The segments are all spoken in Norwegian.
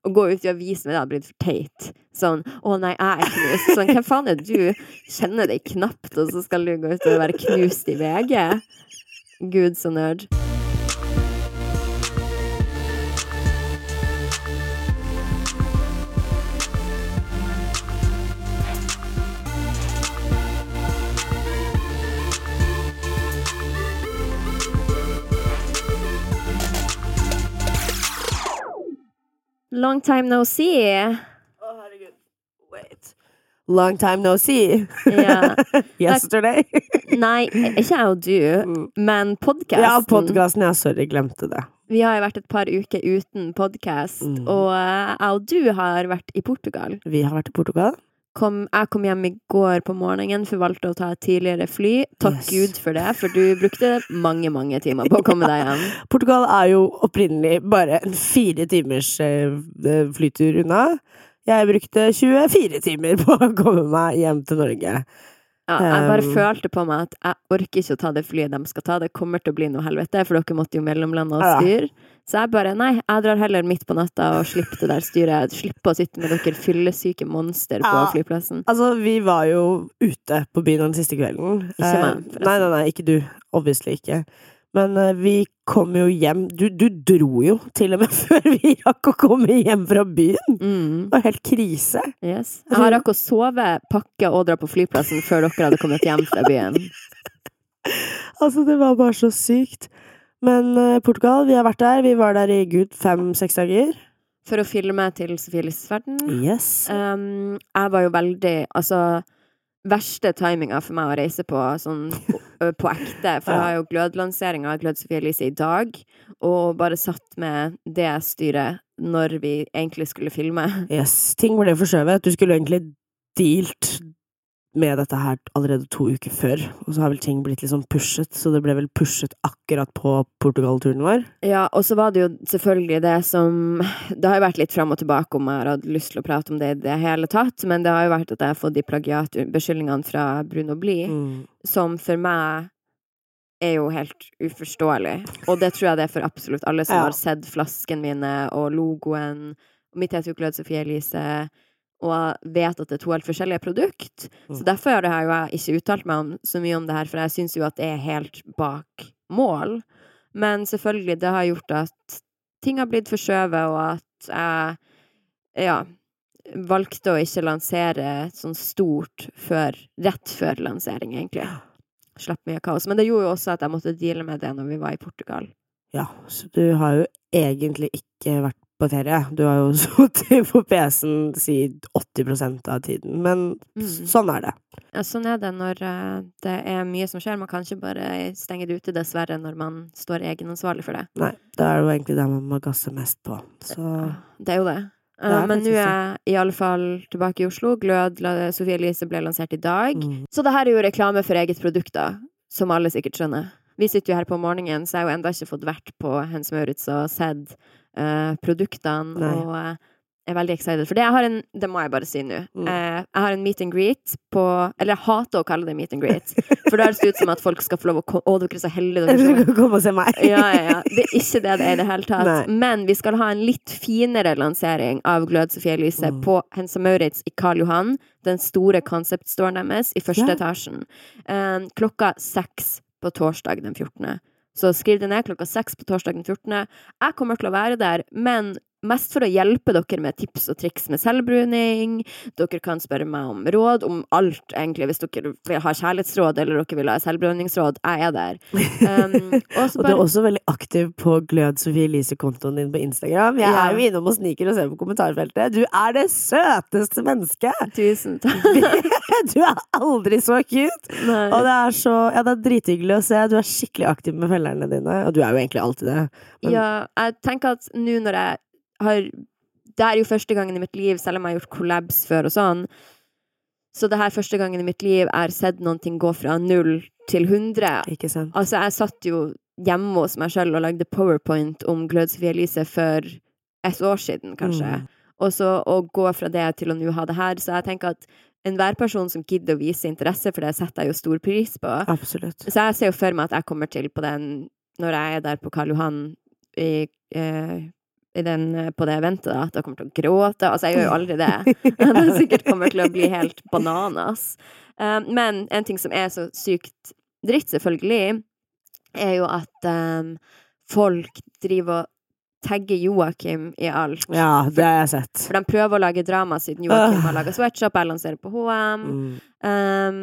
Å gå ut i avisen det hadde blitt for teit. Sånn 'Å nei, jeg er knust'. Sånn, hvem faen er du? Kjenner deg knapt, og så skal du gå ut og være knust i VG? Gud, så nerd. Long time no see. Å, herregud. Wait. Long time no see. Ja. Yesterday. Nei, ikke jeg og du, Mm. men podkasten. ja, podkasten. Ja, sorry, glemte det. Vi har jo vært et par uker uten podkast, Mm. og jeg og du har vært i Portugal. Vi har vært i Portugal. Kom, jeg kom hjem i går på morgenen, for valgte å ta et tidligere fly. Takk Yes. Gud for det, for du brukte mange, mange timer på å komme deg hjem. Portugal er jo opprinnelig bare en fire timers eh, flytur unna. Jeg brukte 24 timer på å komme meg hjem til Norge. Ja, jeg bare Um. følte på meg at jeg orker ikke å ta det flyet de skal ta. Det kommer til å bli noe helvete, for dere måtte jo mellomlande og Ja. Så jeg bare nei, jeg drar heller midt på natta og slipper det der styret. Slipper å sitte med dere fyllesyke monster på Ja. flyplassen. Altså, vi var jo ute på byen den siste kvelden. Ikke meg, Eh, forresten. Nei, nei, nei, ikke du. Obviously ikke. Men eh, vi kom jo hjem Du, du dro jo til og med før vi rakk å komme hjem fra byen! Mm. Det var helt krise. Yes. Jeg rakk å sove, pakke og dra på flyplassen før dere hadde kommet hjem fra byen. Altså, det var bare så sykt. Men eh, Portugal, vi har vært der. Vi var der i gud fem-seks dager. For å filme til Sofie Elises verden. Yes. Um, jeg var jo veldig Altså, verste timinga for meg å reise på sånn på ekte. For jeg har jo glødlanseringa av Glød Sofie Elise i dag, og bare satt med det styret når vi egentlig skulle filme. yes. Ting ble forskjøvet. Du skulle egentlig dealt med dette her allerede to uker før, og så har vel ting blitt litt sånn pushet, så det ble vel pushet akkurat på Portugal-turen vår. Ja, og så var det jo selvfølgelig det som Det har jo vært litt fram og tilbake om jeg har hatt lyst til å prate om det i det hele tatt, men det har jo vært at jeg har fått de plagiatbeskyldningene fra Bruno Blie. Mm. som for meg er jo helt uforståelig. Og det tror jeg det er for absolutt alle som Ja. har sett flaskene mine og logoen. Og mitt heter jo Glød Sofie Elise, og vet at det er to helt forskjellige produkt. Så Mm. derfor har jeg ikke uttalt meg om, så mye om det her, for jeg syns jo at det er helt bak mål. Men selvfølgelig, det har gjort at ting har blitt forskjøvet, og at jeg ja, valgte å ikke lansere sånn stort før, rett før lansering, egentlig. Slapp mye kaos. Men det gjorde jo også at jeg måtte deale med det når vi var i Portugal. Ja, så du har jo egentlig ikke vært på ferie. Du har jo sittet på PC-en si 80% av tiden, men Mm. sånn er det. Ja, sånn er det når eh, det er mye som skjer. Man kan ikke bare stenge det ute, dessverre, når man står egenansvarlig for det. Nei, det er jo egentlig det man må gasse mest på. Så Det er jo det. Det er Eh, men nå er jeg i alle fall tilbake i Oslo. Glød Sofie Elise ble lansert i dag. mm. Så det her er jo reklame for eget produkt, da. Som alle sikkert skjønner. Vi sitter jo her på morgenen, så jeg har jo ennå ikke fått vært på Hens Maurits og sett eh, produktene. Nei. Og jeg er veldig excited for det. Jeg har en, det må jeg bare si nå. Mm. Eh, jeg har en meet and greet på Eller jeg hater å kalle det meet and greet. For da høres det ut som at folk skal få lov å komme Å, dere er så heldige. Dere skal komme og se meg. ja, ja, ja. Det er ikke det det er i det hele tatt. Nei. Men vi skal ha en litt finere lansering av Glød Sofie Elise Mm. på Hensa Maurits i Karl Johan. Den store concept-storen deres i første Ja. etasjen. Eh, klokka seks på torsdag den 14. Så skriv det ned klokka seks på torsdag den 14. Jeg kommer til å være der, men mest for å hjelpe dere med tips og triks med selvbruning. Dere kan spørre meg om råd om alt, egentlig, hvis dere vil ha kjærlighetsråd eller dere vil ha selvbruningsråd. Jeg er der. Um, og du er også veldig aktiv på Glød Sofie Elise-kontoen din på Instagram. Jeg Ja. er jo innom og sniker og ser på kommentarfeltet. Du er det søteste mennesket! Tusen takk. Du er aldri så cute! Nei. Og det er så Ja, det er drithyggelig å se. Du er skikkelig aktiv med følgerne dine. Og du er jo egentlig alltid det. Men- Ja, jeg tenker at nå når jeg har Det er jo første gangen i mitt liv, selv om jeg har gjort collabs før og sånn. Så det her første gangen i mitt liv jeg har sett noen ting gå fra null til hundre. Ikke sant? Altså, jeg satt jo hjemme hos meg sjøl og lagde powerpoint om Glød Sofie Elise for et år siden, kanskje. Mm. Og så å gå fra det til å nå ha det her. Så jeg tenker at enhver person som gidder å vise interesse for det, setter jeg jo stor pris på. Absolutt. Så jeg ser jo for meg at jeg kommer til på den når jeg er der på Karl Johan i, eh, den, eh, på det eventet, da, at jeg kommer til å gråte. Altså, jeg gjør jo aldri det. Det sikkert kommer til å bli helt bananas. Um, men en ting som er så sykt dritt, selvfølgelig, er jo at um, folk driver og tagger Joakim i alt. Ja, det har jeg sett. For de prøver å lage drama siden Joakim har laga sweatshop, jeg lanserer på HM. Mm. Um,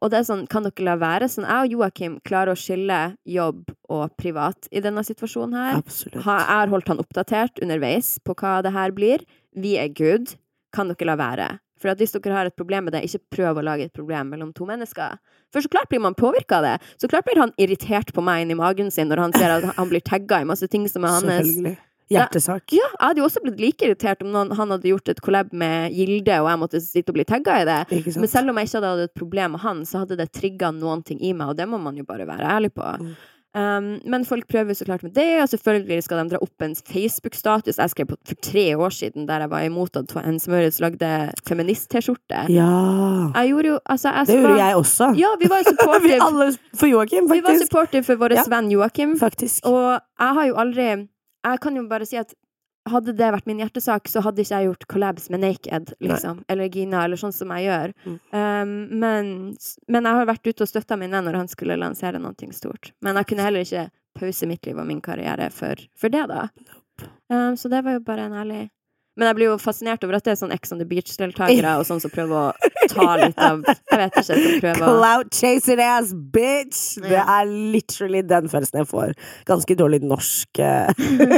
og det er sånn, kan dere la være? Sånn, jeg og Joakim klarer å skille jobb og privat i denne situasjonen her. Absolutt. Ha, jeg har holdt han oppdatert underveis på hva det her blir. Vi er good. Kan dere la være? For at hvis dere har et problem med det, ikke prøv å lage et problem mellom to mennesker. For så klart blir man påvirka av det. Så klart blir han irritert på meg inni magen sin når han ser at han blir tagga i masse ting som er hans Selvfølgelig. Hjertesak. ja, jeg hadde jo også blitt like irritert om noen, han hadde gjort et collab med Gilde, og jeg måtte sitte og bli tagga i det. Men selv om jeg ikke hadde hatt et problem med han, så hadde det trigga noen ting i meg, og det må man jo bare være ærlig på. Mm. Um, men folk prøver så klart med det, og selvfølgelig skal de dra opp en Facebook-status jeg skrev på for tre år siden, der jeg var imot at en smøres lagde feminist-T-skjorte. Ja. Jeg gjorde jo Altså, jeg Det gjorde var- jeg også. Ja, vi var jo Vi supportive. alle for Joakim, vi var supportive for vår Ja. venn Joakim. Faktisk. Og jeg har jo aldri Jeg kan jo bare si at hadde det vært min hjertesak, så hadde ikke jeg gjort collabs med Naked, liksom. Eller Gina, eller sånn som jeg gjør. Mm. Um, men, men jeg har vært ute og støtta min venn når han skulle lansere noe stort. Men jeg kunne heller ikke pause mitt liv og min karriere for, for det, da. Um, så det var jo bare en ærlig Men jeg blir jo fascinert over at det er sånn Ex on the Beach-deltakere og sånn som prøver å ta litt av Jeg vet ikke, som prøver Clout chasing ass bitch! Det er literally den følelsen jeg får. Ganske dårlig norsk. eh,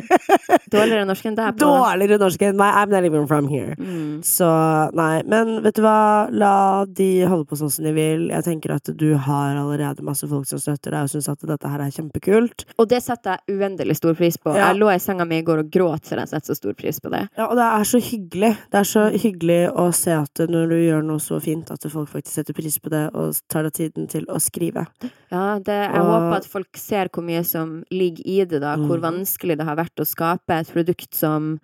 Dårligere norsk enn deg Dårligere norsk enn meg. I'm not even from here. mm. Så nei, men vet du hva? La de holde på sånn som de vil. Jeg tenker at du har allerede masse folk som støtter deg og syns at dette her er kjempekult. Og det setter jeg uendelig stor pris på. Ja. Jeg lå i senga mi i går og gråt for jeg setter så stor pris på det. Ja, og det er så hyggelig. Det er så hyggelig å se at når du gjør noe så fint, at folk faktisk setter pris på det og tar deg tiden til å skrive. Ja, det, jeg Og- håper at folk ser hvor mye som ligger i det, da. Hvor Mm. vanskelig det har vært å skape et produkt som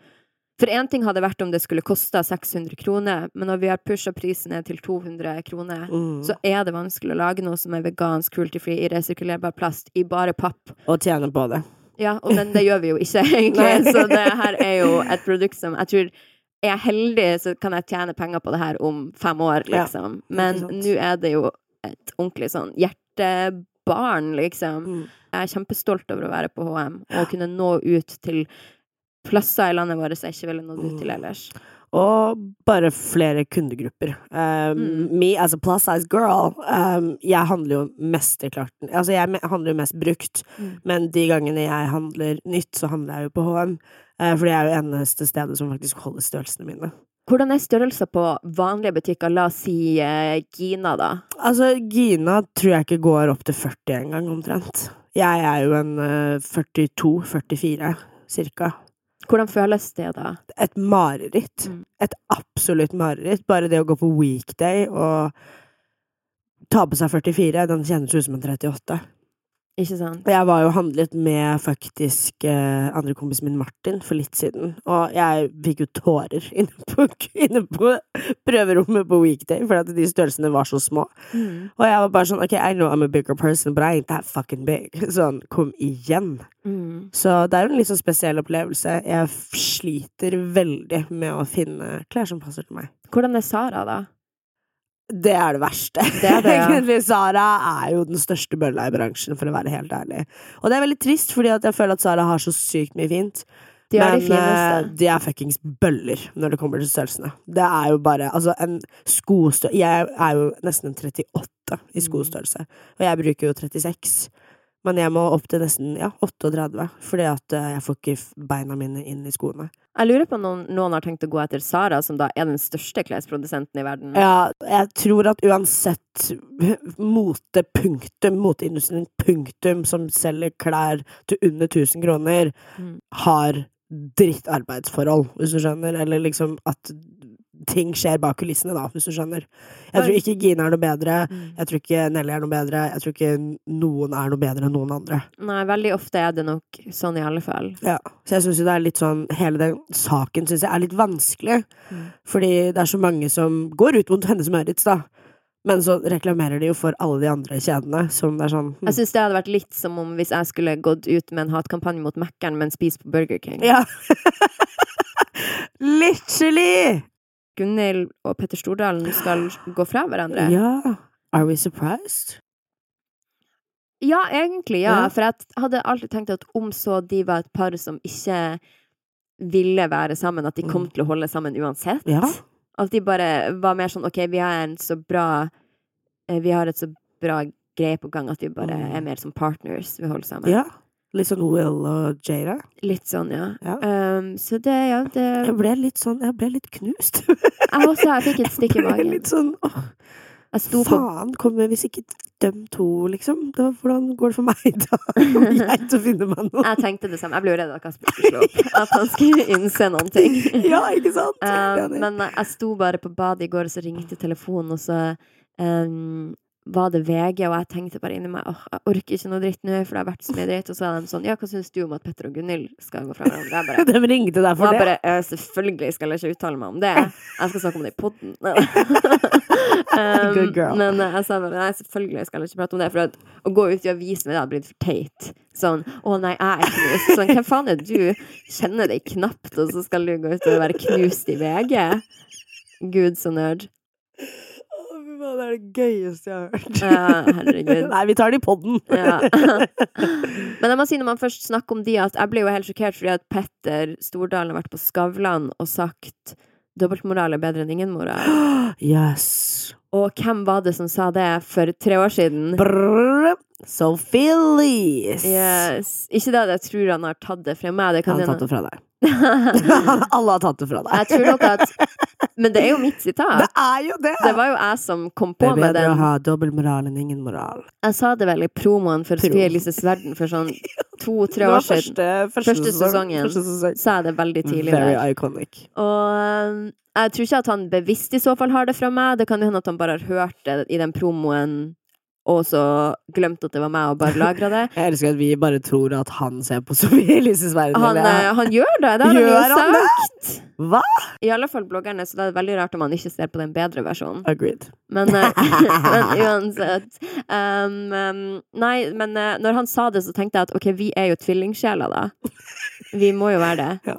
For én ting hadde vært om det skulle kosta 600 kroner, men når vi har pusha prisen ned til 200 kroner, Mm. så er det vanskelig å lage noe som er vegansk, cruelty-free, irresirkulerbar plast i bare papp. Og tjene på det. Ja, og men det gjør vi jo ikke, egentlig. Så det her er jo et produkt som jeg tror er jeg heldig, så kan jeg tjene penger på det her om fem år, Ja, liksom. Men nå er det jo et ordentlig sånn hjertebarn, liksom. Mm. Jeg er kjempestolt over å være på HM og kunne nå ut til plasser i landet vårt jeg ikke ville nådd ut til Mm. ellers. Og bare flere kundegrupper. Um, Mm. Me as a plus size girl, um, jeg handler jo mest i klart Altså, jeg handler jo mest brukt, Mm. men de gangene jeg handler nytt, så handler jeg jo på HM. Uh, for det er jo eneste stedet som faktisk holder størrelsene mine. Hvordan er størrelser på vanlige butikker? La oss si uh, Gina, da. Altså, Gina tror jeg ikke går opp til 40 engang, omtrent. Jeg er jo en uh, 42-44, cirka. Hvordan føles det, da? Et mareritt. Mm. Et absolutt mareritt. Bare det å gå på weekday og ta på seg 44, den kjennes ut som en 38. Ikke sant? Jeg var jo handlet med faktisk eh, andre kompisen min Martin for litt siden, og jeg fikk jo tårer inne på, inne på prøverommet på weekday, fordi at de størrelsene var så små. Mm. Og jeg var bare sånn, ok, I know I'm a bigger person, but I ain't that fucking big. Sånn, kom igjen. Mm. Så det er jo en litt sånn spesiell opplevelse. Jeg sliter veldig med å finne klær som passer til meg. Hvordan er Sara, da? Det er det verste. Det er det, ja. Egentlig, Sara er jo den største bølla i bransjen, for å være helt ærlig. Og det er veldig trist, fordi jeg føler at Sara har så sykt mye fint. De har de Men eh, de er fuckings bøller når det kommer til størrelsene. Det er jo bare Altså, en skostørrelse Jeg er jo nesten en 38 i Mm. skostørrelse, og jeg bruker jo 36. Men jeg må opp til nesten ja, 38, fordi at eh, jeg får ikke beina mine inn i skoene. Jeg lurer på om noen, noen har tenkt å gå etter Sara, som da er den største klesprodusenten i verden. Ja, jeg tror at uansett mote, punktum, moteindustrien, punktum, som selger klær til under 1000 kroner, Mm. har drittarbeidsforhold, hvis du skjønner, eller liksom at ting skjer bak kulissene, da, hvis du skjønner. Jeg tror ikke Gina er noe bedre, Mm. jeg tror ikke Nelly er noe bedre, jeg tror ikke noen er noe bedre enn noen andre. Nei, veldig ofte er det nok sånn i alle fall. Ja, så jeg syns jo det er litt sånn Hele den saken syns jeg er litt vanskelig. Mm. Fordi det er så mange som går ut mot Hennes Maurits, da. Men så reklamerer de jo for alle de andre kjedene, som det er sånn hm. Jeg syns det hadde vært litt som om hvis jeg skulle gått ut med en hatkampanje mot Mækkern, men spist på Burger King. Ja! Literally! Gunhild og Petter Stordalen skal gå fra hverandre. Ja. Are we surprised? Ja, egentlig, ja. Ja. For jeg hadde alltid tenkt at om så de var et par som ikke ville være sammen, at de kom Mm. til å holde sammen uansett. Ja. At de bare var mer sånn OK, vi har en så bra eh, Vi har et så bra greie på gang at vi bare Mm. er mer som partners. Vi holder sammen. ja. Litt sånn Will og Jada. Litt sånn, ja. Ja. Um, så det, ja, det Jeg ble litt sånn Jeg ble litt knust. Jeg også, jeg fikk et stikk i magen. Jeg ble litt sånn åh, Faen, kommer hvis ikke dem to, liksom? Da, hvordan går det for meg, da? Kommer jeg til å finne meg noen? Jeg tenkte det samme. Jeg ble jo redd at Kasper skulle slå opp. At han skulle innse noen ting. Ja, ikke sant? Um, men jeg sto bare på badet i går, og så ringte telefonen, og så um, var det VG, og jeg tenkte bare inni meg åh, jeg orker ikke noe dritt nå, for det har vært så mye dritt. Og så var de sånn ja, hva syns du om at Petter og Gunhild skal gå fra hverandre? Bare De ringte deg for det? bare eh, Selvfølgelig skal jeg ikke uttale meg om det. Jeg skal snakke om det i poden. um, Good girl. men jeg sa bare nei, selvfølgelig skal jeg ikke prate om det. For at, å gå ut i avisen det hadde blitt for teit. Sånn 'Å nei, jeg er knust'. Sånn, hvem faen er du? Kjenner deg knapt, og så skal du gå ut og være knust i VG? Gud, så nerd. Det er det gøyeste jeg har hørt. Ja, herregud. Nei, vi tar det i podden. Ja. Men jeg må si når man først snakker om de, at jeg ble jo helt sjokkert fordi at Petter Stordalen har vært på Skavlan og sagt dobbeltmoral er bedre enn ingen moral. Yes. Og hvem var det som sa det for tre år siden? Brrr. Sophie Lees. Yes. Ikke det at jeg tror han har tatt det fra meg. Det kan Han har tatt det fra deg. Alle har tatt det fra deg. Jeg tror nok at Men det er jo mitt Det sitat. er jo det! Det var jo jeg som kom på med Det på er bedre å ha ha dobbeltmoral enn ingen moral. Jeg sa det vel i promoen for Sofie Elises verden for sånn to-tre år siden. første, første, sesongen. Første sesong. Sa jeg det veldig tidlig Very der. iconic. Og um, jeg tror ikke at han bevisst i så fall har det fra meg. Det kan jo hende at han bare har hørt det i den promoen, og så glemte at det var meg, og bare lagra det. Jeg elsker at vi bare tror at han ser på Sofie Elises verden. Han, eh, han gjør det! Det har Gjør han jo han det? sagt! Hva? I alle fall bloggerne, så det er veldig rart om han ikke ser på den bedre versjonen. Agreed. Men, eh, men uansett um, um, Nei, men eh, når han sa det, så tenkte jeg at ok, vi er jo tvillingsjeler, da. Vi må jo være det. Ja.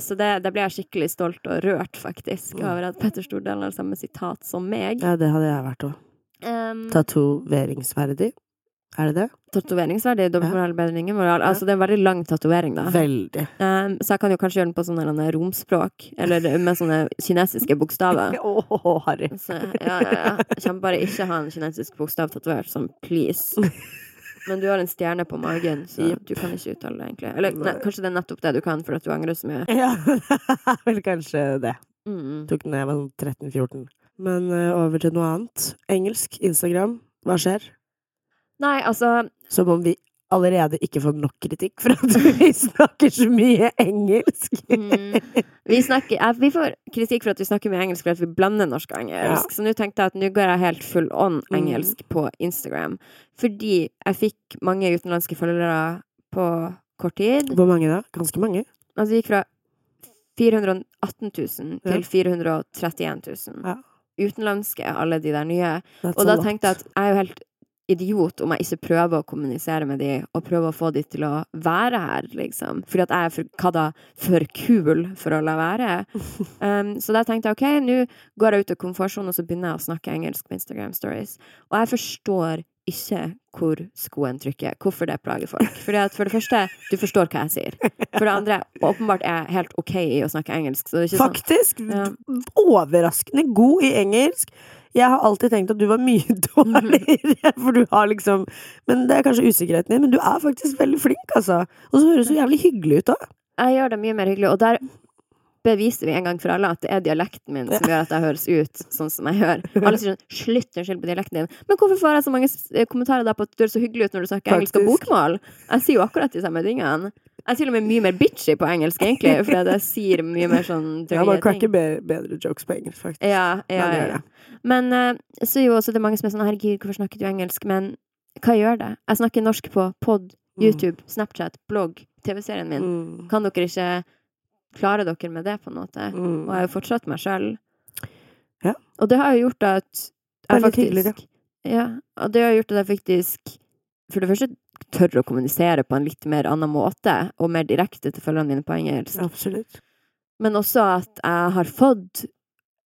Så det, det ble jeg skikkelig stolt og rørt, faktisk, Mm. over at Petter Stordalen har samme sitat som meg. Ja, det hadde jeg vært òg. Um, Tatoveringsverdig. Er det det? Tatoveringsverdig, dobbeltmoral, bedre enn ingen moral. Altså, det er en veldig lang tatovering, da. Veldig. Um, så jeg kan jo kanskje gjøre den på sånne romspråk, eller med sånne kinesiske bokstaver. Å, Harry. Så, ja, ja, ja. Jeg kommer bare ikke ha en kinesisk bokstav tatovert, sånn please. Men du har en stjerne på magen, så yep. du kan ikke uttale det, egentlig. Eller ne, kanskje det er nettopp det du kan, for at du angrer så mye. Ja, vel kanskje det. Mm. Tok den da jeg var sånn 13-14. Men eh, over til noe annet. Engelsk, Instagram. Hva skjer? Nei, altså Som om vi allerede ikke får nok kritikk for at vi snakker så mye engelsk. mm, vi, snakker, vi får kritikk for at vi snakker mye engelsk for at vi blander norsk og engelsk. Ja. Så nå tenkte jeg at nå går jeg helt full on Mm. engelsk på Instagram. Fordi jeg fikk mange utenlandske følgere på kort tid. Hvor mange da? Ganske mange. Altså det gikk fra 418 000 Ja. til 431 000. Ja. Utenlandske, alle de der nye. That's Og da tenkte jeg at jeg er jo helt idiot om jeg ikke prøver å kommunisere med de, og prøver å få de til å være her, liksom. Fordi at jeg er for, hva da, for kul for å la være. Um, så da tenkte jeg ok, nå går jeg ut av komfortsonen, og så begynner jeg å snakke engelsk på Instagram stories. Og jeg forstår ikke hvor skoen trykker, hvorfor det plager folk. Fordi at for det første, du forstår hva jeg sier. For det andre, åpenbart er jeg helt ok i å snakke engelsk. Så det ikke sånn Faktisk Ja. overraskende god i engelsk. Jeg har alltid tenkt at du var mye dårligere, for du har liksom Men det er kanskje usikkerheten din, men du er faktisk veldig flink, altså. Og så høres du jævlig hyggelig ut, òg. Jeg gjør det mye mer hyggelig, og der beviser vi en gang for alle at det er dialekten min som gjør at jeg høres ut sånn som jeg gjør. Alle sier sånn 'slutt å skylde på dialekten din'. Men hvorfor får jeg så mange eh, kommentarer da på at du høres så hyggelig ut når du snakker engelsk og bokmål? Jeg sier jo akkurat de samme tingene. Jeg er til og med mye mer bitchy på engelsk, egentlig, fordi jeg sier mye mer sånn drøye cracker be bedre jokes på engelsk, faktisk. Ja, ja, Ja, ja, ja. Men eh, så er jo også det mange som er sånn 'herregud, hvorfor snakker du engelsk?' Men hva gjør det? Jeg snakker norsk på pod, YouTube, Snapchat, blogg, TV-serien min. Mm. Kan dere ikke klare dere med det, på en måte? Mm. Og jeg er jo fortsatt meg sjøl. Ja. Og det har jo gjort at jeg litt hyggeligere. Ja, og det har gjort at jeg faktisk for det første tør å kommunisere på en litt mer annen måte, og mer direkte til følgene mine på engelsk. Absolutt. Men også at jeg har fått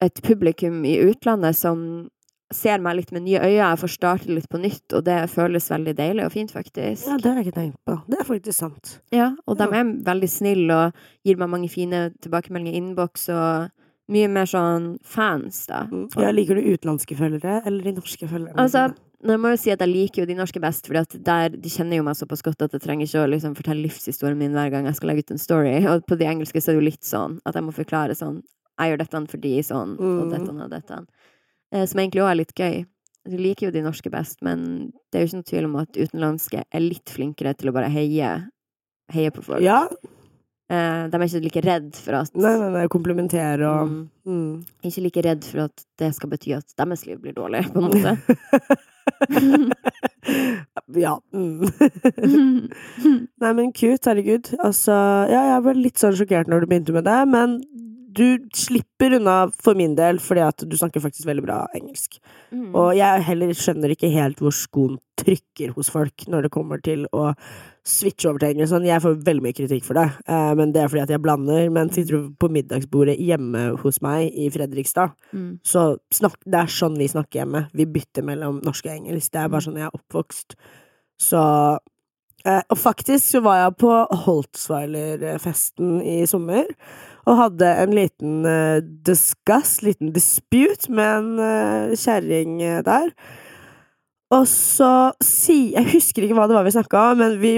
et publikum i utlandet som ser meg litt med nye øyne. Jeg får starte litt på nytt, og det føles veldig deilig og fint, faktisk. Ja, det har jeg ikke tenkt på. Det er faktisk sant. Ja, og de er veldig snille og gir meg mange fine tilbakemeldinger i innboks og mye mer sånn fans, da. Mm. Ja, liker du utenlandske følgere eller de norske følgerne? Altså, nå må jeg jo si at jeg liker jo de norske best, at de kjenner jo meg såpass godt at jeg trenger ikke å liksom fortelle livshistorien min hver gang jeg skal legge ut en story. Og på de engelske så er det jo litt sånn at jeg må forklare sånn Jeg gjør dette fordi sånn, og Mm. dette og dette. Eh, Som egentlig òg er litt gøy. Du liker jo de norske best, men det er jo ikke noe tvil om at utenlandske er litt flinkere til å bare heie, heie på folk. Ja. Eh, De er ikke like redd for at Nei, nei, nei, komplementere og mm, mm. Ikke like redd for at det skal bety at deres liv blir dårlig, på en måte. Ja. Mm. Nei, men cute, herregud. Altså, ja, jeg ble litt sånn sjokkert når du begynte med det, men du slipper unna for min del, fordi at du snakker faktisk veldig bra engelsk. Mm. Og jeg heller skjønner ikke helt hvor skoen trykker hos folk når det kommer til å switche over til engelsk. Sånn, jeg får veldig mye kritikk for det, eh, men det er fordi at jeg blander. Men sitter du på middagsbordet hjemme hos meg i Fredrikstad, Mm. så snak, det er sånn vi snakker hjemme. Vi bytter mellom norsk og engelsk. Det er bare sånn jeg er oppvokst. Så eh, Og faktisk så var jeg på Holtzweiler-festen i sommer. Og hadde en liten eh, discuss, liten dispute, med en eh, kjerring eh, der. Og så si Jeg husker ikke hva det var vi snakka om, men vi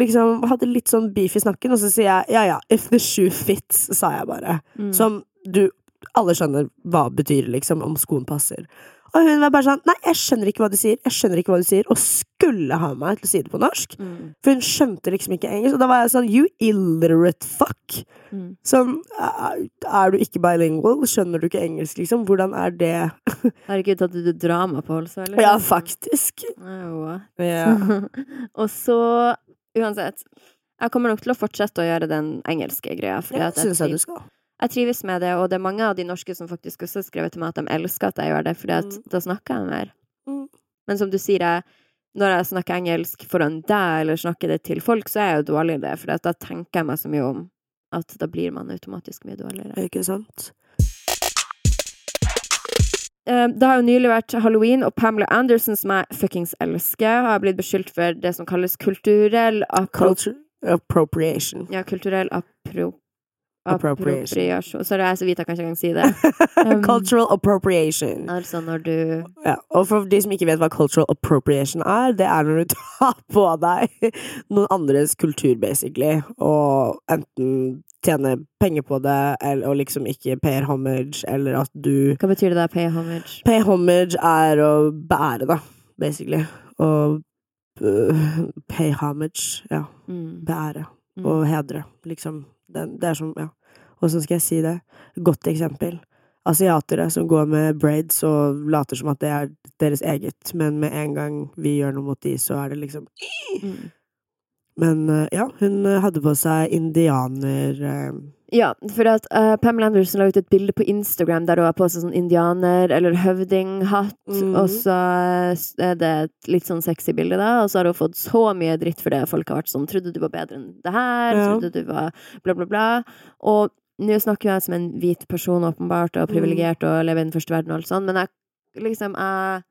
liksom hadde litt sånn beef i snakken, og så sier jeg ja ja, if the shoe fits, sa jeg bare. Mm. Som du Alle skjønner hva betyr, liksom, om skoen passer. Og hun var bare sånn Nei, jeg skjønner ikke hva du sier, jeg skjønner ikke hva du sier, og skulle ha meg til å si det på norsk. Mm. For hun skjønte liksom ikke engelsk, og da var jeg sånn You illiterate fuck! Mm. Sånn Er du ikke bilingual? Skjønner du ikke engelsk, liksom? Hvordan er det Herregud, hadde du drama på Holsøy? eller? Ja, faktisk. Oh, yeah. og så, uansett Jeg kommer nok til å fortsette å gjøre den engelske greia. fordi Det syns jeg du skal. Jeg trives med det, og det er mange av de norske som faktisk også har skrevet til meg at de elsker at jeg gjør det, fordi at Mm. da snakker jeg mer. Mm. Men som du sier, jeg, når jeg snakker engelsk foran deg, eller snakker det til folk, så er jeg jo dårlig i det, for da tenker jeg meg så mye om at da blir man automatisk mye dårligere. Ikke sant? Eh, Det har jo nylig vært halloween, og Pamela Anderson, som jeg fuckings elsker, har blitt beskyldt for det som kalles kulturell appro... Culture appropriation. Ja, kulturell appro... Appropriation. Appropriasjon. Sorry, jeg er så vidt jeg kan ikke engang si det. Um, Cultural appropriation. Altså når du Ja, og for de som ikke vet hva cultural appropriation er, det er når du tar på deg noen andres kultur, basically, og enten tjener penger på det, eller, og liksom ikke payer homage, eller at du Hva betyr det da, pay homage? Pay homage er å bære, da, basically. Og uh, pay homage, ja. Mm. Bære Mm. og hedre, liksom. Det, det er som, ja. Åssen skal jeg si det? Godt eksempel. Asiatere som går med braids og later som at det er deres eget, men med en gang vi gjør noe mot de, så er det liksom Mm. Men øh, ja, hun øh, hadde på seg indianer øh, Ja, for at uh, Pamela Anderson la ut et bilde på Instagram der hun har på seg sånn indianer- eller høvdinghatt, Mhm. og så eh, er det et litt sånn sexy bilde, da, og så har hun fått så mye dritt for det. Folk har vært sånn 'Trodde du var bedre enn det her', Ja. 'Trodde du var bla, bla, bla'. Og nå snakker jeg som en hvit person, åpenbart, og Mm. privilegert og lever i den første verden og alt sånt, men jeg liksom jeg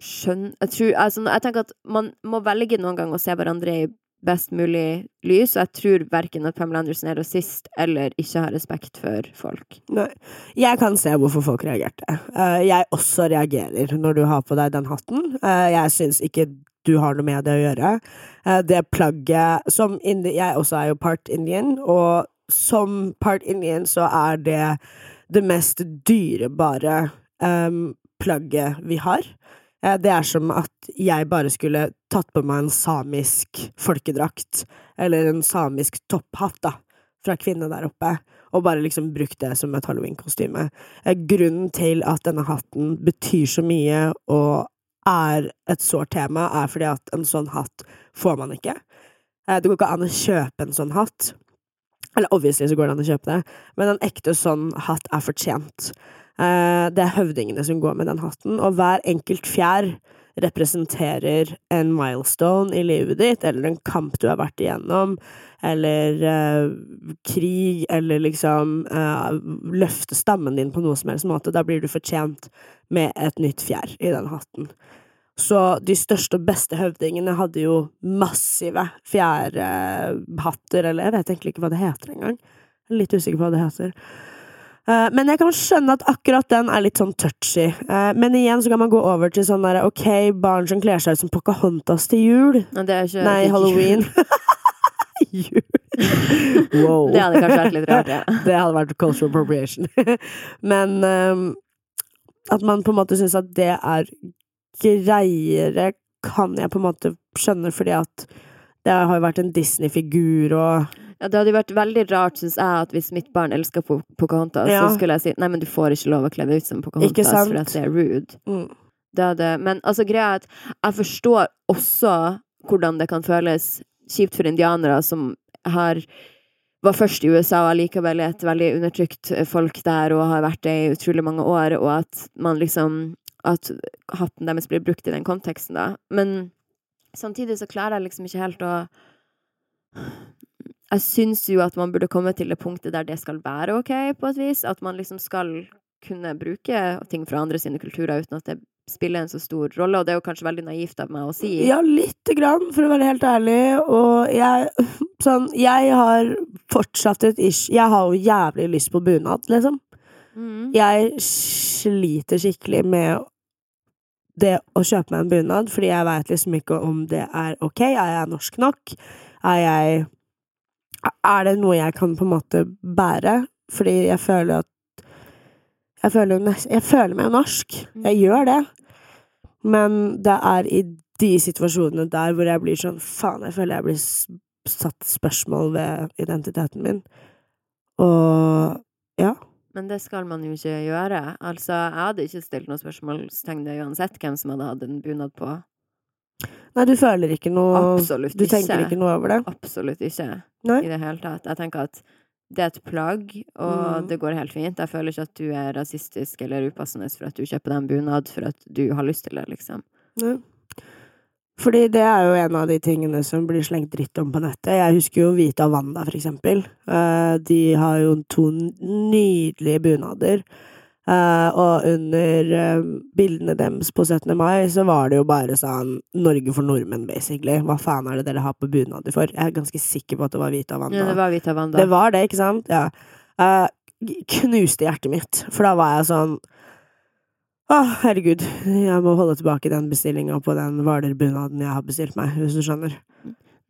skjønner Jeg tror altså, Jeg tenker at man må velge noen gang å se hverandre i best mulig lys, og jeg tror verken at Pamela Anderson er rasist eller ikke har respekt for folk. Nei. Jeg kan se hvorfor folk reagerte. Eh, jeg også reagerer når du har på deg den hatten. Eh, jeg syns ikke du har noe med det å gjøre. Eh, det plagget som indi Jeg også er jo part indian, og som part indian så er det det mest dyrebare um, plagget vi har. Eh, Det er som at jeg bare skulle tatt på meg en samisk folkedrakt, eller en samisk topphatt, da, fra kvinne der oppe, og bare liksom brukt det som et halloweenkostyme. Eh, Grunnen til at denne hatten betyr så mye og er et sårt tema, er fordi at en sånn hatt får man ikke. Eh, Det går ikke an å kjøpe en sånn hatt. Eller obviously så går det an å kjøpe det, men en ekte sånn hatt er fortjent. Eh, det er høvdingene som går med den hatten, og hver enkelt fjær representerer en milestone i livet ditt, eller en kamp du har vært igjennom, eller eh, krig, eller liksom eh, løfte stammen din på noe som helst måte. Da blir du fortjent med et nytt fjær i den hatten. Så de største og beste høvdingene hadde jo massive fjærhatter, eller jeg vet egentlig ikke hva det heter engang. Jeg er litt usikker på hva det heter. Eh, Men jeg kan skjønne at akkurat den er litt sånn touchy. Eh, Men igjen så kan man gå over til sånn derre ok, barn som kler seg ut som Pocahontas til jul. Men det er ikke, Nei, det er halloween. jul. Wow. Det hadde kanskje vært litt rart, ja. Det hadde vært cultural appropriation. Men ehm, at man på en måte syns at det er greiere, kan jeg på en måte skjønne, fordi at det har jo vært en Disney-figur og Ja, det hadde jo vært veldig rart, syns jeg, at hvis mitt barn elsker Po- Pocahontas, Ja. så skulle jeg si nei, men du får ikke lov å kle deg ut som Pocahontas, for at det er rude. mm. Det hadde, men altså, greia er at jeg forstår også hvordan det kan føles kjipt for indianere som har var først i USA og allikevel er et veldig undertrykt folk der og har vært det i utrolig mange år, og at man liksom At hatten deres blir brukt i den konteksten, da. Men samtidig så klarer jeg liksom ikke helt å Jeg syns jo at man burde komme til det punktet der det skal være ok, på et vis. At man liksom skal kunne bruke ting fra andre sine kulturer uten at det spiller en så stor rolle. Og det er jo kanskje veldig naivt av meg å si. Ja, lite grann, for å være helt ærlig. Og jeg Sånn, jeg har fortsatt et ish Jeg har jo jævlig lyst på bunad, liksom. Mm. Jeg sliter skikkelig med det å kjøpe meg en bunad, fordi jeg veit liksom ikke om det er ok. Er jeg norsk nok? Er jeg Er det noe jeg kan på en måte bære? Fordi jeg føler at Jeg føler, jeg føler meg norsk. Jeg gjør det. Men det er i de situasjonene der hvor jeg blir sånn Faen, jeg føler jeg blir satt spørsmål ved identiteten min. Og ja. Men det skal man jo ikke gjøre. Altså, jeg hadde ikke stilt noe spørsmålstegn ved uansett hvem som hadde hatt en bunad på. Nei, du føler ikke noe Absolutt Du tenker ikke. ikke noe over det? Absolutt ikke. Nei. I det hele tatt. Jeg tenker at det er et plagg, og Mm. det går helt fint. Jeg føler ikke at du er rasistisk eller upassende for at du kjøper deg en bunad for at du har lyst til det, liksom. Ja. Fordi det er jo en av de tingene som blir slengt dritt om på nettet. Jeg husker jo Vita Wanda, for eksempel. Eh, de har jo to nydelige bunader. Eh, og under uh, bildene deres på 17. mai så var det jo bare sånn Norge for nordmenn, basically. Hva faen er det dere har på bunader for? Jeg er ganske sikker på at det var Vita Wanda. Ja, det var Vita Wanda. Det var det, ikke sant? Ja. Uh, knuste hjertet mitt, for da var jeg sånn Å, herregud, jeg må holde tilbake den bestillinga på den Hvaler-bunaden jeg har bestilt meg, hvis du skjønner.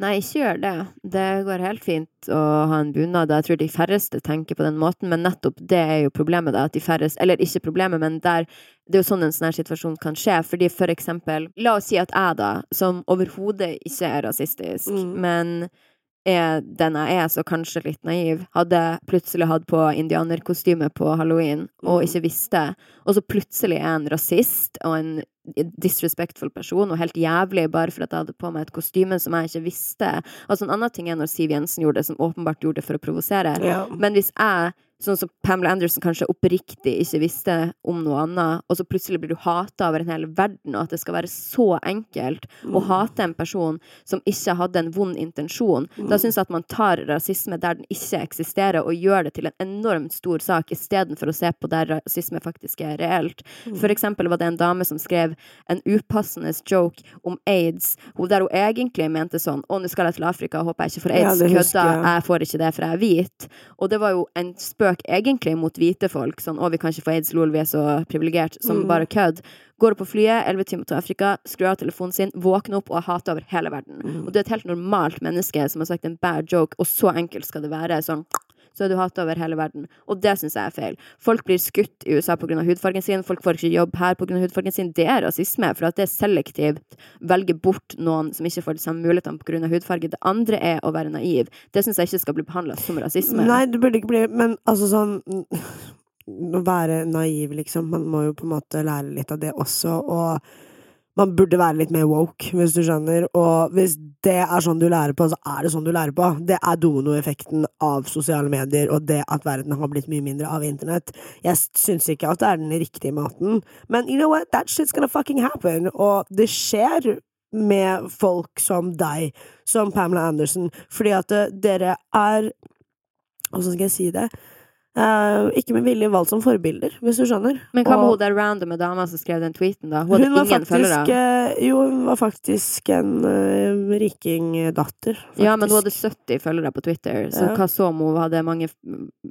Nei, ikke gjør det. Det går helt fint å ha en bunad. Jeg tror de færreste tenker på den måten, men nettopp det er jo problemet, da. At de færreste Eller ikke problemet, men der Det er jo sånn en sånn her situasjon kan skje. Fordi for eksempel La oss si at jeg, da, som overhodet ikke er rasistisk, Mm. men er den jeg er, så kanskje litt naiv, hadde plutselig hatt på indianerkostyme på halloween og Mm. ikke visste, og så plutselig er jeg en rasist og en disrespectful person og helt jævlig bare for at jeg hadde på meg et kostyme som jeg ikke visste. Altså En annen ting er når Siv Jensen gjorde det, som åpenbart gjorde det for å provosere. Ja. Men hvis jeg, sånn som Pamela Anderson, kanskje oppriktig ikke visste om noe annet, og så plutselig blir du hata over en hel verden, og at det skal være så enkelt å hate en person som ikke hadde en vond intensjon, da syns jeg at man tar rasisme der den ikke eksisterer, og gjør det til en enormt stor sak, istedenfor å se på der rasisme faktisk er reelt. For eksempel var det en dame som skrev en upassende joke om aids, der hun egentlig mente sånn Å, nå skal jeg til Afrika, håper jeg ikke får aids. Kødda, jeg får ikke det, for jeg er hvit. Og det var jo en spøk egentlig mot hvite folk. Sånn 'Å, vi kan ikke få aids, lol, vi er så privilegert'. Som Mm. bare kødd. Går på flyet, elleve timer til Afrika, skrur av telefonen sin, våkner opp og hater hata over hele verden. Mm. Og du er et helt normalt menneske som har sagt en bad joke, og så enkelt skal det være. Sånn så er du hata over hele verden. Og det syns jeg er feil. Folk blir skutt i USA pga. hudfargen sin, folk får ikke jobb her pga. hudfargen sin. Det er rasisme, for at det er selektivt Velge bort noen som ikke får de samme mulighetene pga. hudfarge. Det andre er å være naiv. Det syns jeg ikke skal bli behandla som rasisme. Nei, det burde ikke bli Men altså sånn Å være naiv, liksom. Man må jo på en måte lære litt av det også, og man burde være litt mer woke, hvis du skjønner. Og hvis det er sånn du lærer på, så er det sånn du lærer på. Det er dominoeffekten av sosiale medier, og det at verden har blitt mye mindre av internett. Jeg syns ikke at det er den riktige måten, men you know what, that shit's gonna fucking happen. Og det skjer med folk som deg, som Pamela Anderson, fordi at eh, dere er Hvordan skal jeg si det? Eh, ikke med vilje valgt som forbilder, hvis du skjønner. Men hva med hun der randome dama som skrev den tweeten, da? Hun hadde hun var ingen følgere. eh, Jo, hun var faktisk en uh, rikingdatter. Ja, men hun hadde 70 følgere på Twitter, så Ja. hva så om hun hadde mange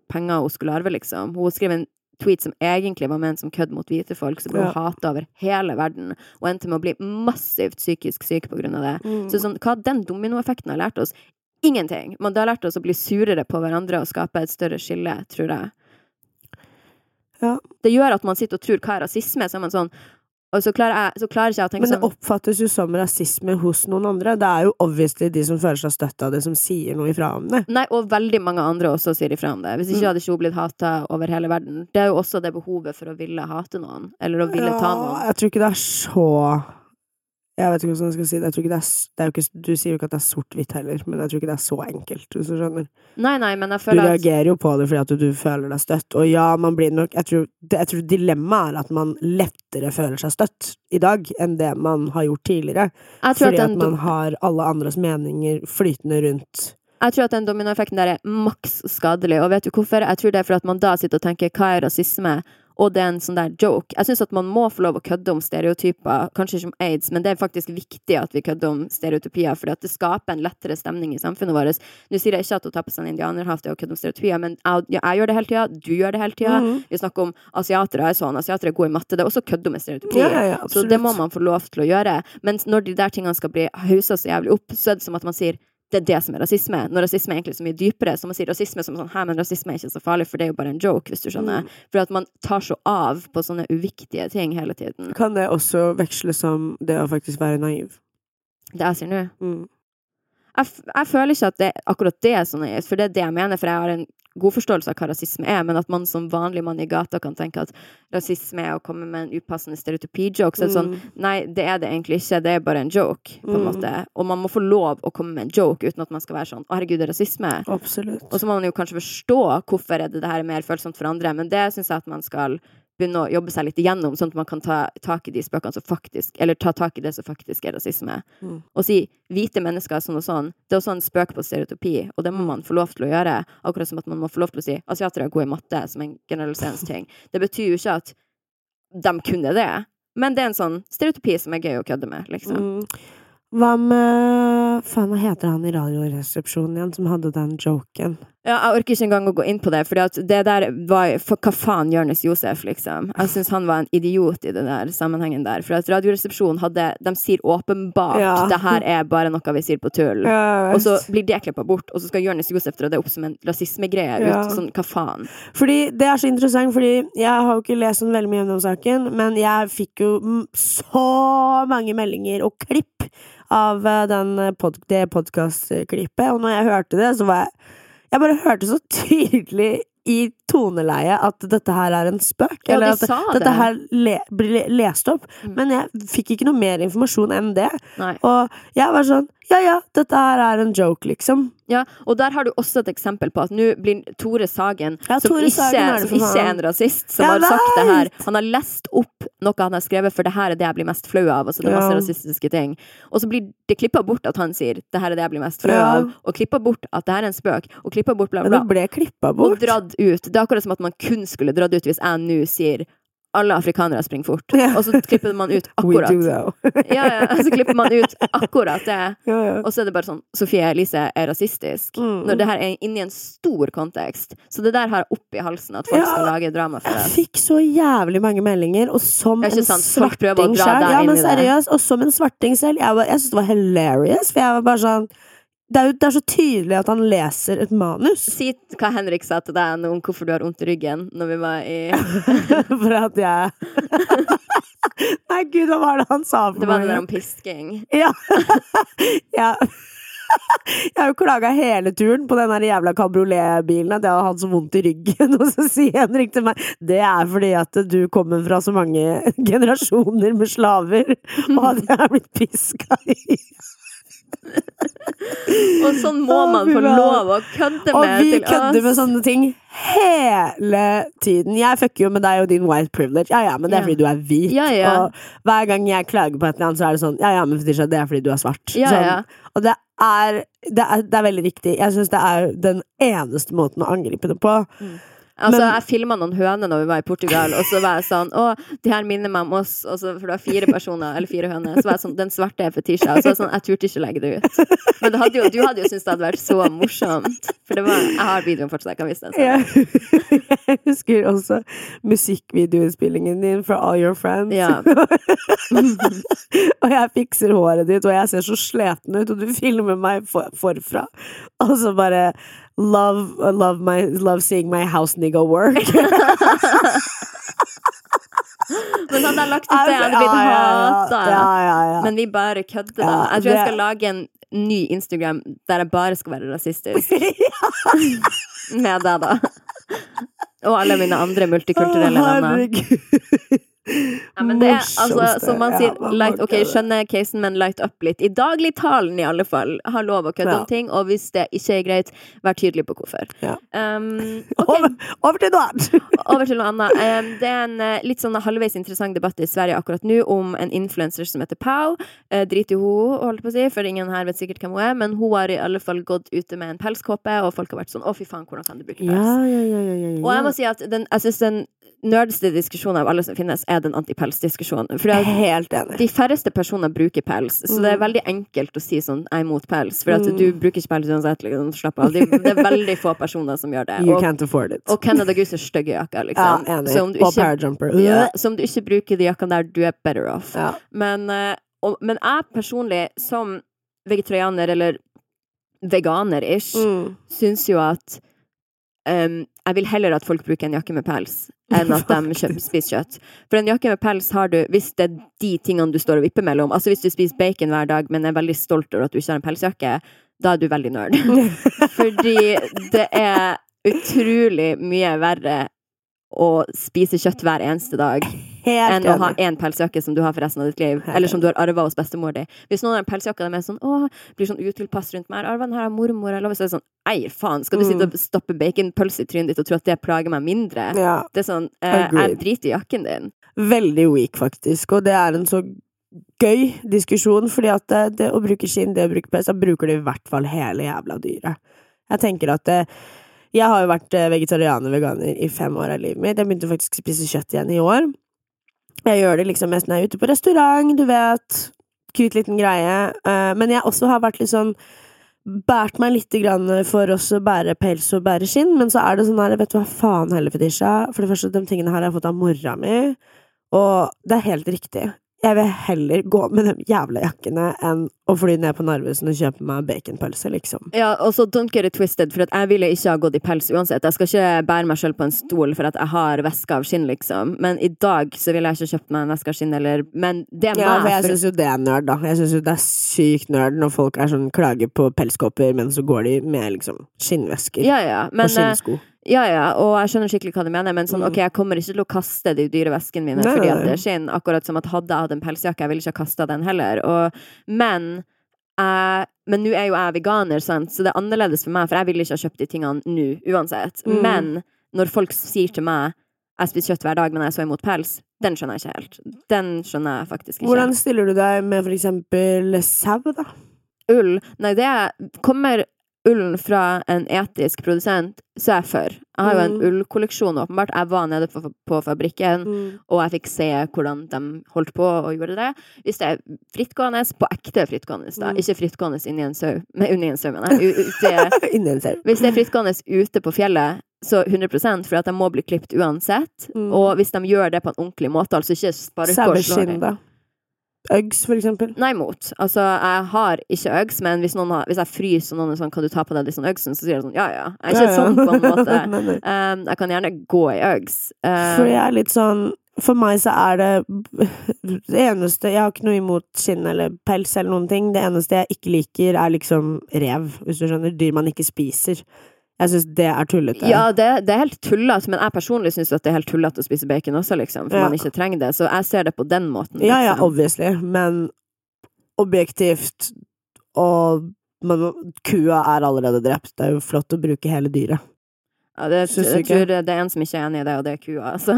penger hun skulle arve, liksom? Hun skrev en tweet som egentlig var ment som kødd mot hvite folk, så ble Ja. hata over hele verden, og endte med å bli massivt psykisk syk på grunn av det. Mm. Så sånn, hva den dominoeffekten har lært oss? Ingenting. Men det har lært oss å bli surere på hverandre og skape et større skille, tror jeg. Ja. Det gjør at man sitter og tror hva er rasisme, så er man sånn Og så klarer, jeg, så klarer ikke jeg å tenke Men det sånn oppfattes jo som rasisme hos noen andre. Det er jo obviously de som føler seg støtt av det, som sier noe ifra om det. Nei, og veldig mange andre også sier ifra om det. Hvis ikke Mm. hadde ikke hun blitt hata over hele verden. Det er jo også det behovet for å ville hate noen, eller å ville ta noen. jeg tror ikke det er så Jeg vet ikke hvordan jeg skal si det. Jeg tror ikke det er, det er ikke, du sier jo ikke at det er sort-hvitt heller, men jeg tror ikke det er så enkelt, hvis du skjønner. Nei, nei, men jeg Du føler at reagerer jo på det fordi at du, du føler deg støtt, og ja, man blir nok Jeg tror, jeg tror dilemmaet er at man lettere føler seg støtt i dag enn det man har gjort tidligere. Fordi at at man har alle andres meninger flytende rundt. jeg tror at den dominoeffekten der er maks skadelig, og vet du hvorfor? Jeg tror det er for at man da sitter og tenker hva er rasisme? Og det er en sånn der joke. Jeg syns at man må få lov å kødde om stereotyper, kanskje ikke om aids, men det er faktisk viktig at vi kødder om stereotypier, fordi at det skaper en lettere stemning i samfunnet vårt. Nå sier jeg ikke at å ta på seg en indianerhatt er å kødde om stereotypier, men jeg, ja, jeg gjør det hele tida, du gjør det hele tida. Mhm. Vi snakker om asiatere er sånn, asiatere er gode i matte. Det er også kødde med stereotypier. Ja, ja, så det må man få lov til å gjøre. Men når de der tingene skal bli hausa så jævlig opp, så er det som at man sier det er det som er rasisme. Når rasisme er egentlig så mye dypere. Så man sier rasisme som sånn Hæ, men rasisme er ikke så farlig, for det er jo bare en joke, hvis du skjønner. Mm. For at man tar så av på sånne uviktige ting hele tiden. Kan det også veksles som det å faktisk være naiv? Det jeg sier nå. Mm. Jeg, jeg føler ikke at det, akkurat det er så naivt, for det er det jeg mener, for jeg har en god forståelse av hva rasisme er, men at man som vanlig mann i gata kan tenke at rasisme er å komme med en upassende stereotypi-joke. Så sånn, Mm. nei, det er det egentlig ikke, det er bare en joke, på en Mm. måte. Og man må få lov å komme med en joke uten at man skal være sånn, å herregud, det er rasisme. Absolutt. Og så må man jo kanskje forstå hvorfor er det det her er mer følsomt for andre, men det syns jeg at man skal begynne å jobbe seg litt igjennom, sånn at man kan ta tak i de spøkene som faktisk Eller ta tak i det som faktisk er rasisme. Mm. Og si hvite mennesker er sånn og sånn. Det er også en spøk på stereotypi, og det må man få lov til å gjøre. Akkurat som at man må få lov til å si asiatere er gode i matte, som en generaliseringsting. Det betyr jo ikke at de kunne det, men det er en sånn stereotypi som er gøy å kødde med, liksom. Mm. Hva med Faen, hva heter han i Radioresepsjonen igjen som hadde den joken? Ja, jeg orker ikke engang å gå inn på det, for det der var for hva faen Jonis Josef, liksom. Jeg syns han var en idiot i den der sammenhengen der. For at Radioresepsjonen hadde De sier åpenbart Ja. det her er bare noe vi sier på tull. Ja, Og så blir det klippa bort, og så skal Jonis Josef dra det opp som en rasismegreie. Ja. ut, Sånn, hva faen? Fordi det er så interessant, fordi jeg har jo ikke lest sånn veldig mye om den saken, men jeg fikk jo så mange meldinger og klipp av eh, den eh, pod det podkastklippet, og når jeg hørte det, så var jeg Jeg bare hørte så tydelig i toneleie at dette her er en spøk. Ja, eller at det. dette her le blir lest opp. Mm. Men jeg fikk ikke noe mer informasjon enn det. Nei. Og jeg var sånn Ja ja, dette her er en joke, liksom. Ja, og der har du også et eksempel på at nå blir Tore Sagen, Ja, som, ikke, Sagen er som ikke er en rasist, som Jeg har sagt det her! Han har lest opp noe han har skrevet, for det her er det jeg blir mest flau av. Altså, det er masse Ja. rasistiske ting. Og så blir det klippa bort at han sier det her er det jeg blir mest flau Ja. av, og klippa bort at det her er en spøk, og klippa bort bla, Men bla. det ble klippa Og dratt ut. Det er akkurat som at man kun skulle dratt ut hvis jeg nå sier alle afrikanere springer fort. Yeah. Og så klipper man ut We akkurat. Ja, ja, så klipper man ut akkurat det. ja, ja. Og så er det bare sånn Sofie Elise er rasistisk. Mm. Når det her er inni en stor kontekst. Så det der har jeg oppi halsen, at folk skal lage drama for det. Jeg fikk så jævlig mange meldinger, og som en svarting selv Ja, men seriøst, og som en svarting selv. Jeg, var- jeg syntes det var hilarious, for jeg var bare sånn det er jo det er så tydelig at han leser et manus. Si hva Henrik sa til deg om hvorfor du har vondt i ryggen, når vi var i For at jeg Nei, gud, hva var det han sa for Det var det der om pisking. Ja. ja. Jeg har jo klaga hele turen på den jævla kabrioletbilen at jeg har hatt så vondt i ryggen. Og så sier Henrik til meg det er fordi at du kommer fra så mange generasjoner med slaver, og at jeg er blitt piska i. Og sånn må man få lov å kødde Og vi kødder med sånne ting hele tiden. Jeg fucker jo med deg og din white privilege. Ja ja, men det er fordi du er hvit. Ja, ja. Og hver gang jeg klager på et eller annet, så er det sånn Ja ja, men Fetisha, det er fordi du er svart. Ja, sånn. ja. Og det er, det er, det er veldig riktig. Jeg syns det er den eneste måten å angripe det på. Altså, Men- jeg filma noen høner når vi var i Portugal, og så var jeg sånn Å, de her minner meg om oss. Så, for det var fire personer, eller fire høner. Så var jeg sånn Den svarte er fetisha. Og så var jeg sånn Jeg turte ikke legge det ut. Men hadde jo, du hadde jo syntes det hadde vært så morsomt. For det var Jeg har videoen fortsatt, jeg kan vise den. Jeg, jeg husker også musikkvideoinnspillingen din for All Your Friends. Ja. og jeg fikser håret ditt, og jeg ser så sliten ut, og du filmer meg for, forfra. Og så bare Love, love, my, love seeing my house nigga work. Men hadde jeg lagt ut det, hadde jeg blitt hata. Ja, ja, ja. Men vi bare kødder, da. Jeg tror jeg skal lage en ny Instagram der jeg bare skal være rasistisk. Med deg, da. Og alle mine andre multikulturelle venner. Ja, men det er, altså, som man sier, light, ok, skjønner casen, men light up litt. I dagligtalen, i alle fall. Ha lov å kødde Ja. om ting, og hvis det ikke er greit, vær tydelig på hvorfor. Ja. Um, okay. Over, over til noe annet! over til noe annet. Um, det er en eh, litt sånn halvveis interessant debatt i Sverige akkurat nå om en influenser som heter Pau. Uh, Drit i hun, holdt på å si, for ingen her vet sikkert hvem hun er, men hun har i alle fall gått ute med en pelskåpe, og folk har vært sånn å, fy faen, hvordan kan du bruke pels? Ja, ja, ja, ja, ja, ja. Og jeg må si at den, jeg synes den nerdeste diskusjonen av alle som finnes, er den antipelsdiskusjonen. For det er Helt enig. de færreste personer bruker pels, så det er Mm. veldig enkelt å si sånn 'jeg er imot pels', for at Mm. du bruker ikke pels uansett. Liksom, slapp av. Det, det er veldig få personer som gjør det. You Og, can't afford it. og Canada Goose er stygge jakker, ja, liksom. enig. Så om du Og ikke, ja, så om du ikke bruker de jakkene der, du er better off. Ja. Men, eh, og, men jeg personlig, som vegetarianer eller veganer-ish, Mm. syns jo at em, jeg vil heller at folk bruker en jakke med pels, enn at de kjøper, spiser kjøtt. For en jakke med pels har du hvis det er de tingene du står og vipper mellom. Altså hvis du spiser bacon hver dag, men er veldig stolt over at du ikke har en pelsjakke, da er du veldig nerd. Fordi det er utrolig mye verre å spise kjøtt hver eneste dag Helt enn å ha én pelsjakke som du har for resten av ditt liv, Helt eller som du har arva hos bestemor di. Hvis noen har en pelsjakke og de er sånn åh, blir sånn utilpass rundt meg, arva den her av mormor, eller så er det sånn ei, faen, skal du sitte Mm. og stappe baconpølse i trynet ditt og tro at det plager meg mindre? Ja, Det er sånn, eh, jeg driter i jakken din. veldig weak, faktisk. Og det er en så gøy diskusjon, fordi at det, det å bruke skinn, det å bruke pels, da bruker du i hvert fall hele jævla dyret. Jeg tenker at det, Jeg har jo vært eh, vegetarianer veganer i fem år av livet mitt. Jeg begynte faktisk å spise kjøtt igjen i år. Jeg gjør det liksom mest når jeg er ute på restaurant, du vet. Kut liten greie. Eh, men jeg også har vært litt sånn Bært meg litt for å bære pels og bære skinn, men så er det sånn her, vet du hva faen heller, Fetisha. For det første, de tingene her har jeg fått av mora mi, og det er helt riktig. Jeg vil heller gå med de jævla jakkene enn å fly ned på Narvesen og kjøpe meg baconpølse, liksom. Ja, og så don't get it twisted, for jeg ville ikke ha gått i pels uansett. Jeg skal ikke bære meg selv på en stol for at jeg har væske av skinn, liksom. Men i dag så ville jeg ikke kjøpt meg en væske av skinn, eller Men det er meg. Ja, for jeg syns jo det er nerd, da. Jeg syns jo det er sykt nerd når folk er sånn klager på pelskåper, men så går de med liksom skinnvesker ja, ja, men, og skinnsko. Ja, ja, og jeg skjønner skikkelig hva du mener, men sånn, Mm. ok, jeg kommer ikke til å kaste de dyre veskene mine Nei, fordi at det skinn, akkurat som at hadde jeg hatt en pelsjakke, jeg ville ikke ha kasta den heller. Og, men jeg- men nå er jo jeg veganer, sant, så det er annerledes for meg, for jeg ville ikke ha kjøpt de tingene nå, uansett. Mm. Men når folk sier til meg jeg spiser kjøtt hver dag, men jeg er så imot pels, den skjønner jeg ikke helt. Den skjønner jeg faktisk ikke. Hvordan stiller du deg med for eksempel sau, da? Ull Nei, det er Kommer ullen fra en etisk produsent, så er jeg for. Jeg har jo en Mm. ullkolleksjon, åpenbart. Jeg var nede på, på fabrikken, og jeg fikk se hvordan de holdt på og gjorde det. Hvis det er frittgående, på ekte frittgående, da. Mm. Ikke frittgående inni en sau. Nei, en sau, mener jeg. Inni en sau. Hvis det er frittgående ute på fjellet, så 100% for at de må bli klippet uansett. Mm. Og hvis de gjør det på en ordentlig måte, altså ikke sparke og slå? Uggs, for eksempel? Nei, mot. Altså, jeg har ikke Uggs, men hvis, har, hvis jeg fryser og noen er sånn 'Kan du ta på deg disse Uggsen?' så sier jeg sånn 'Ja, ja'. Jeg er ikke Ja, ja. sånn på en måte. Nei, nei. Um, jeg kan gjerne gå i Uggs. Um, For jeg er litt sånn For meg så er det Det eneste Jeg har ikke noe imot skinn eller pels eller noen ting. Det eneste jeg ikke liker, er liksom rev, hvis du skjønner. Dyr man ikke spiser. Jeg syns det er tullete. Ja, det, det er helt tullete, men jeg personlig syns det er helt tullete å spise bacon også, liksom. For Ja. man ikke trenger det. Så jeg ser det på den måten. Ja, ja, liksom. obviously, men objektivt og men Kua er allerede drept. Det er jo flott å bruke hele dyret. Ja, det, jeg tror det er en som ikke er enig i det, og det er kua. Altså.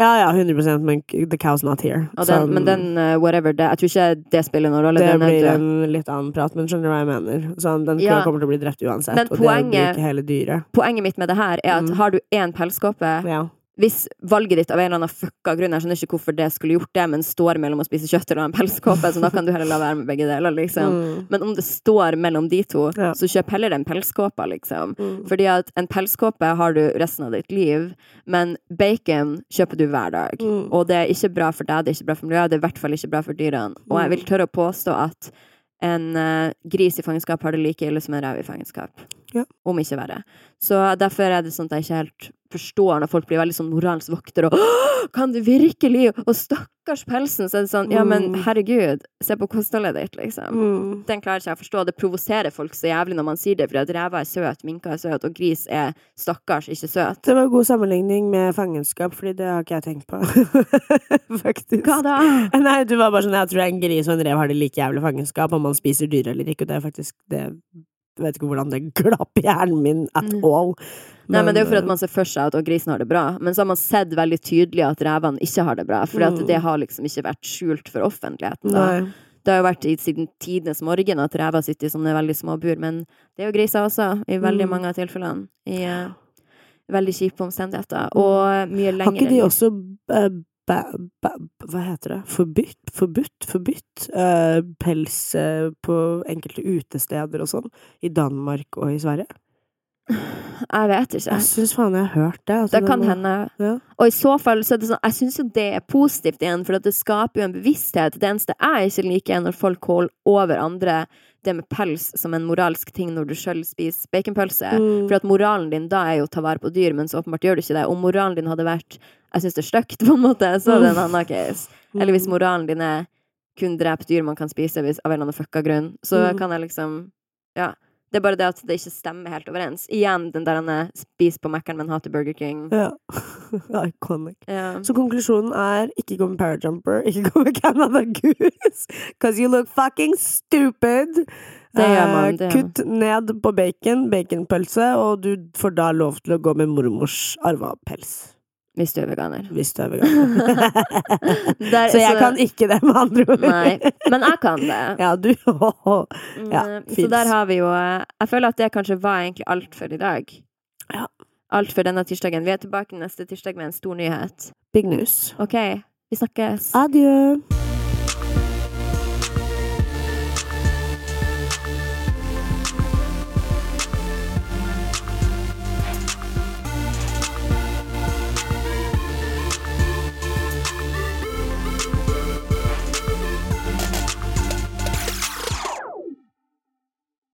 Ja, ja, 100 men the cow's not here. Den, Så, men den, uh, whatever, det, jeg tror ikke det spiller noen rolle. det Den blir en litt annen prat, men skjønner du hva jeg mener? Sånn, den Ja. kommer til å bli drept uansett, Men og det blir poenget- hele dyret Poenget mitt med det her er at Mm. har du én pelskåpe Ja. Hvis valget ditt av en eller annen fucka grunn, jeg skjønner ikke hvorfor det skulle gjort det, men står mellom å spise kjøtt eller en pelskåpe, så da kan du heller la være med begge deler, liksom. Mm. Men om det står mellom de to, Ja. så kjøp heller den pelskåpa, liksom. Mm. Fordi at en pelskåpe har du resten av ditt liv, men bacon kjøper du hver dag. Mm. Og det er ikke bra for deg, det er ikke bra for miljøet, det er i hvert fall ikke bra for dyrene. Og jeg vil tørre å påstå at en uh, gris i fangenskap har det like ille som en rev i fangenskap. Ja. Om ikke verre. Så derfor er det sånn at jeg ikke helt forstår når folk blir veldig sånn moralens vokter og Kan du virkelig? Og stakkars pelsen! Så er det sånn Ja, men Mm. herregud, se på kostholdet ditt, liksom. Mm. Den klarer ikke jeg å forstå. Det provoserer folk så jævlig når man sier det, fordi at rever er søt, minker er søt, og gris er stakkars ikke søt. Det var god sammenligning med fangenskap, fordi det har ikke jeg tenkt på. Faktisk. Hva da? Nei, du var bare sånn Jeg tror en gris og en rev har det like jævlig fangenskap, om man spiser dyr eller ikke, og det er faktisk det Jeg vet ikke hvordan det glapp i hjernen min at Mm. all. Nei, men det er jo for at eh, man ser for seg at å, grisen har det bra, men så har man sett veldig tydelig at revene ikke har det bra, for Mm. det har liksom ikke vært skjult for offentligheten. Da. Nei. Det har jo vært i, siden tidenes morgen at rever sitter i sånne veldig små bur, men det er jo griser også, i veldig Mm. mange av tilfellene. I uh, veldig kjipe omstendigheter, og mye lenger Har ikke de også eh, ba, ba, Hva heter det? Forbudt? Forbudt? Forbudt Uh, pels uh, på enkelte utesteder og sånn? I Danmark og i Sverige? Jeg vet ikke. Jeg syns faen jeg har hørt det. altså, Det kan må- hende. Ja. Og i så fall så er det sånn Jeg syns jo det er positivt igjen, for det skaper jo en bevissthet. Det eneste jeg ikke liker, er når folk holder over andre det med pels som en moralsk ting når du sjøl spiser baconpølse. Mm. For at moralen din da er jo å ta vare på dyr, men så åpenbart gjør du ikke det. Om moralen din hadde vært jeg syns det er stygt, på en måte, så er det en annen case. Eller hvis Mm. moralen din er kun drep dyr man kan spise hvis, av en eller annen fucka grunn, så Mm. kan jeg liksom Ja. Det er bare det at det ikke stemmer helt overens. Igjen den der han er spis på Mækkern, men hater Burger King. Ja. Iconic. Ja. Så konklusjonen er ikke gå med Parajumper, ikke gå med Canada Goose. because you look fucking stupid. Det gjør Eh, man, det. Kutt ned på bacon, baconpølse, og du får da lov til å gå med mormors arva pels. Hvis du er veganer. Hvis du er veganer. Der- så jeg så- kan ikke det, med andre ord. Nei. Men jeg kan det. Ja, du Ja, Mm, så der har vi jo Jeg føler at det kanskje var egentlig alt for i dag. Ja. Alt for denne tirsdagen. Vi er tilbake neste tirsdag med en stor nyhet. Big news. OK, vi snakkes. Adjø.